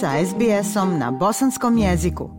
sa SBS-om na bosanskom jeziku.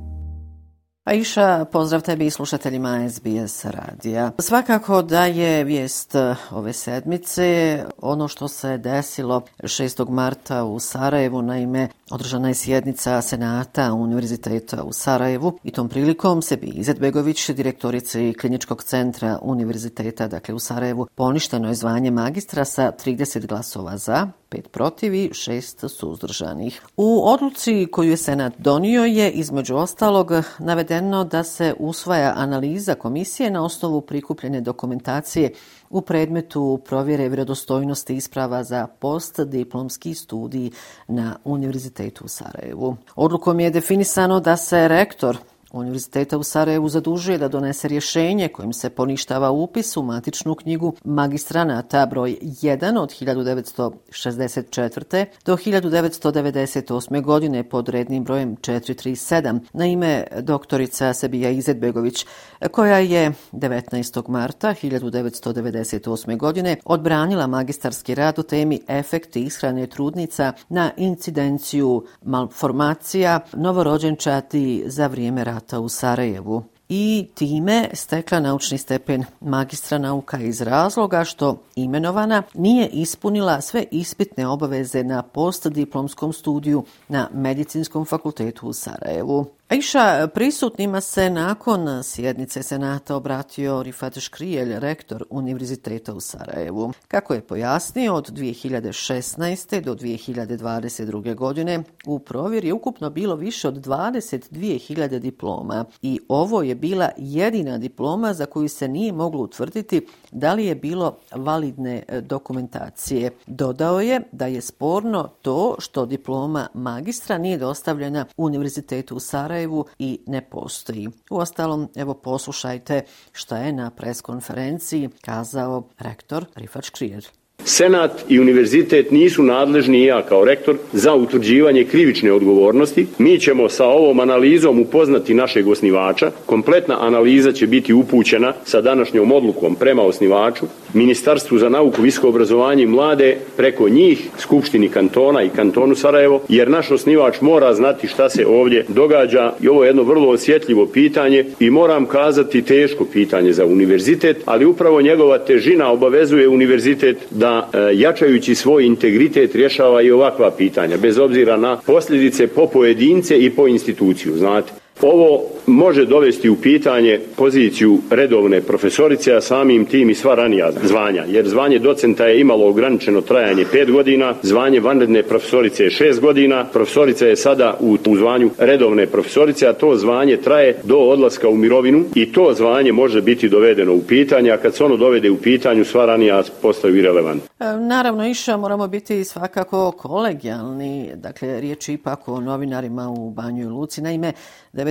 Aisha, pozdrav tebi i slušateljima SBS radija. Svakako da je vijest eh, ove sedmice ono što se desilo 6. marta u Sarajevu, naime održana je sjednica Senata Univerziteta u Sarajevu i tom prilikom se bi Izetbegović, direktorice kliničkog centra Univerziteta, dakle u Sarajevu, poništeno je zvanje magistra sa 30 glasova za, pet protiv i šest suzdržanih. U odluci koju je Senat donio je između ostalog navedeno da se usvaja analiza komisije na osnovu prikupljene dokumentacije u predmetu provjere vjerodostojnosti isprava za postdiplomski studij na Univerzitetu u Sarajevu. Odlukom je definisano da se rektor Univerziteta u Sarajevu zadužuje da donese rješenje kojim se poništava upis u matičnu knjigu magistranata broj 1 od 1964. do 1998. godine pod rednim brojem 437 na ime doktorica Sebija Izetbegović, koja je 19. marta 1998. godine odbranila magistarski rad u temi efekti ishrane trudnica na incidenciju malformacija novorođenčati za vrijeme rada rata u Sarajevu i time stekla naučni stepen magistra nauka iz razloga što imenovana nije ispunila sve ispitne obaveze na postdiplomskom studiju na Medicinskom fakultetu u Sarajevu. Iša prisutnima se nakon sjednice Senata obratio Rifat Škrijelj, rektor Univerziteta u Sarajevu. Kako je pojasnio, od 2016. do 2022. godine u provjeri je ukupno bilo više od 22.000 diploma i ovo je bila jedina diploma za koju se nije moglo utvrditi da li je bilo validne e, dokumentacije. Dodao je da je sporno to što diploma magistra nije dostavljena Univerzitetu u Sarajevu i ne postoji. U ostalom, evo poslušajte šta je na preskonferenciji kazao rektor Rifač Škrijer. Senat i univerzitet nisu nadležni i ja kao rektor za utvrđivanje krivične odgovornosti. Mi ćemo sa ovom analizom upoznati našeg osnivača. Kompletna analiza će biti upućena sa današnjom odlukom prema osnivaču, Ministarstvu za nauku, visko obrazovanje i mlade, preko njih, Skupštini kantona i kantonu Sarajevo, jer naš osnivač mora znati šta se ovdje događa i ovo je jedno vrlo osjetljivo pitanje i moram kazati teško pitanje za univerzitet, ali upravo njegova težina obavezuje univerzitet da e, jačajući svoj integritet rješava i ovakva pitanja, bez obzira na posljedice po pojedince i po instituciju, znate. Ovo može dovesti u pitanje poziciju redovne profesorice, a samim tim i sva ranija zvanja, jer zvanje docenta je imalo ograničeno trajanje 5 godina, zvanje vanredne profesorice je 6 godina, profesorica je sada u, u zvanju redovne profesorice, a to zvanje traje do odlaska u mirovinu i to zvanje može biti dovedeno u pitanje, a kad se ono dovede u pitanju, sva ranija postaju irelevantna. E, naravno, Iša, moramo biti svakako kolegijalni, dakle, riječ ipak o novinarima u Banju i Luci. Naime,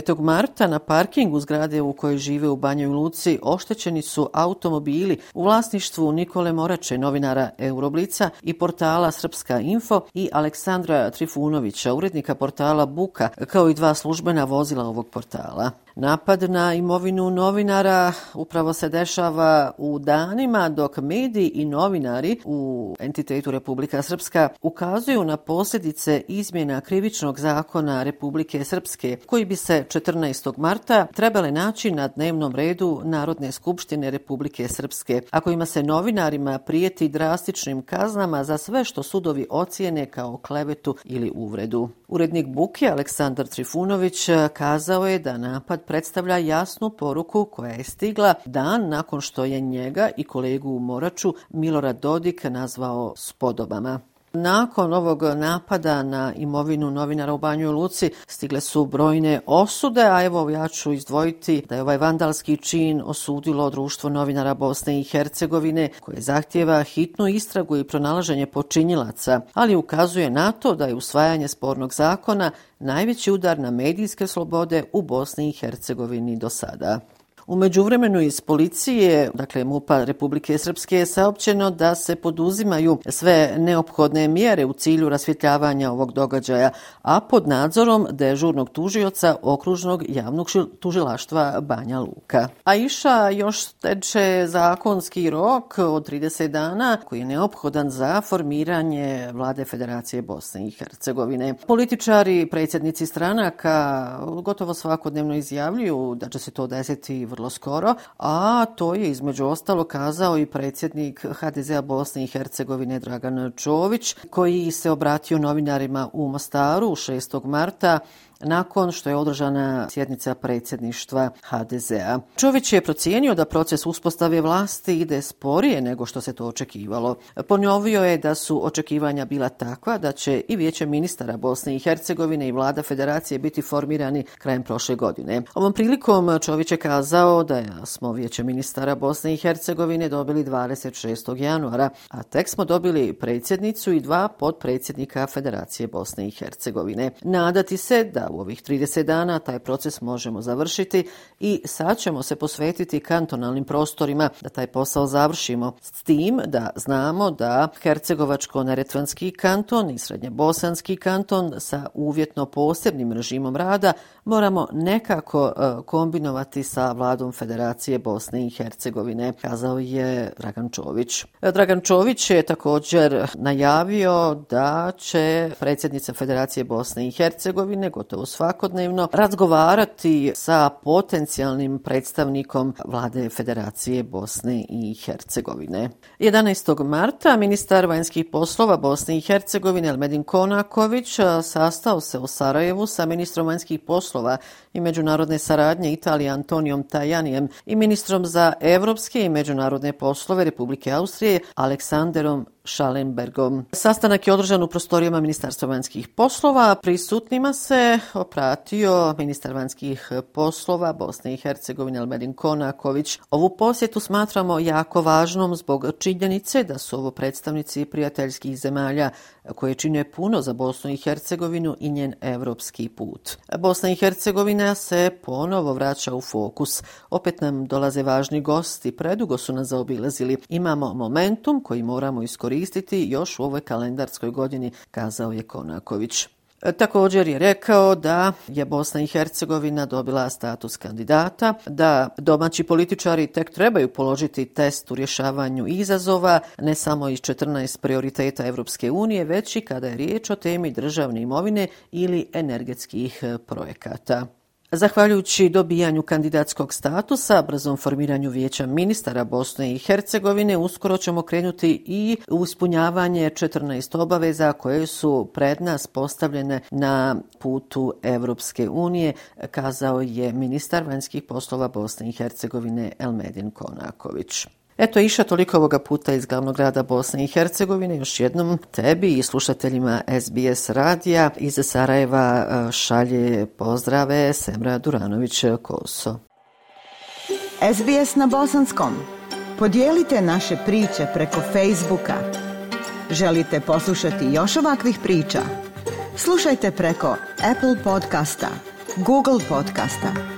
9. marta na parkingu zgrade u kojoj žive u Banjoj Luci oštećeni su automobili u vlasništvu Nikole Morače, novinara Euroblica i portala Srpska Info i Aleksandra Trifunovića, urednika portala Buka, kao i dva službena vozila ovog portala. Napad na imovinu novinara upravo se dešava u danima dok mediji i novinari u entitetu Republika Srpska ukazuju na posljedice izmjena krivičnog zakona Republike Srpske koji bi se 14. marta trebale naći na dnevnom redu Narodne skupštine Republike Srpske, a kojima se novinarima prijeti drastičnim kaznama za sve što sudovi ocijene kao klevetu ili uvredu. Urednik Buke Aleksandar Trifunović kazao je da napad predstavlja jasnu poruku koja je stigla dan nakon što je njega i kolegu u Moraču Milorad Dodik nazvao spodobama. Nakon ovog napada na imovinu novinara u Banju Luci stigle su brojne osude, a evo ja ću izdvojiti da je ovaj vandalski čin osudilo društvo novinara Bosne i Hercegovine koje zahtjeva hitnu istragu i pronalaženje počinjilaca, ali ukazuje na to da je usvajanje spornog zakona najveći udar na medijske slobode u Bosni i Hercegovini do sada. U međuvremenu iz policije, dakle MUPA Republike Srpske, je saopćeno da se poduzimaju sve neophodne mjere u cilju rasvjetljavanja ovog događaja, a pod nadzorom dežurnog tužioca okružnog javnog tužilaštva Banja Luka. A iša još teče zakonski rok od 30 dana koji je neophodan za formiranje vlade Federacije Bosne i Hercegovine. Političari, predsjednici stranaka gotovo svakodnevno izjavljuju da će se to desiti vrlo skoro, a to je između ostalo kazao i predsjednik HDZ-a Bosne i Hercegovine Dragan Čović, koji se obratio novinarima u Mostaru 6. marta nakon što je održana sjednica predsjedništva HDZ-a. Čović je procijenio da proces uspostave vlasti ide sporije nego što se to očekivalo. Ponovio je da su očekivanja bila takva da će i vijeće ministara Bosne i Hercegovine i vlada federacije biti formirani krajem prošle godine. Ovom prilikom Čović je kazao da smo vijeće ministara Bosne i Hercegovine dobili 26. januara, a tek smo dobili predsjednicu i dva podpredsjednika Federacije Bosne i Hercegovine. Nadati se da u ovih 30 dana taj proces možemo završiti i sad ćemo se posvetiti kantonalnim prostorima da taj posao završimo. S tim da znamo da Hercegovačko-Neretvanski kanton i Srednjebosanski kanton sa uvjetno posebnim režimom rada moramo nekako e, kombinovati sa vladom Federacije Bosne i Hercegovine, kazao je Dragan Čović. E, Dragan Čović je također najavio da će predsjednica Federacije Bosne i Hercegovine gotovo svakodnevno razgovarati sa potencijalnim predstavnikom vlade Federacije Bosne i Hercegovine. 11. marta ministar vanjskih poslova Bosne i Hercegovine Elmedin Konaković sastao se u Sarajevu sa ministrom vanjskih poslova i međunarodne saradnje Italije Antonijom Tajanijem i ministrom za evropske i međunarodne poslove Republike Austrije Aleksanderom Schallenbergom. Sastanak je održan u prostorijama Ministarstva vanjskih poslova. Prisutnima se opratio ministar vanjskih poslova Bosne i Hercegovine Almedin Konaković. Ovu posjetu smatramo jako važnom zbog činjenice da su ovo predstavnici prijateljskih zemalja koje čine puno za Bosnu i Hercegovinu i njen evropski put. Bosna i Hercegovina se ponovo vraća u fokus. Opet nam dolaze važni gosti, predugo su nas zaobilazili. Imamo momentum koji moramo iskoristiti još u ovoj kalendarskoj godini, kazao je Konaković. Također je rekao da je Bosna i Hercegovina dobila status kandidata, da domaći političari tek trebaju položiti test u rješavanju izazova, ne samo iz 14 prioriteta Evropske unije, već i kada je riječ o temi državne imovine ili energetskih projekata. Zahvaljujući dobijanju kandidatskog statusa, brzom formiranju vijeća ministara Bosne i Hercegovine, uskoro ćemo krenuti i u ispunjavanje 14 obaveza koje su pred nas postavljene na putu Evropske unije, kazao je ministar vanjskih poslova Bosne i Hercegovine Elmedin Konaković. Eto, iša toliko ovoga puta iz glavnog grada Bosne i Hercegovine. Još jednom tebi i slušateljima SBS radija iz Sarajeva e, šalje pozdrave Semra Duranović-Koso. E, SBS na bosanskom. Podijelite naše priče preko Facebooka. Želite poslušati još ovakvih priča? Slušajte preko Apple podcasta, Google podcasta,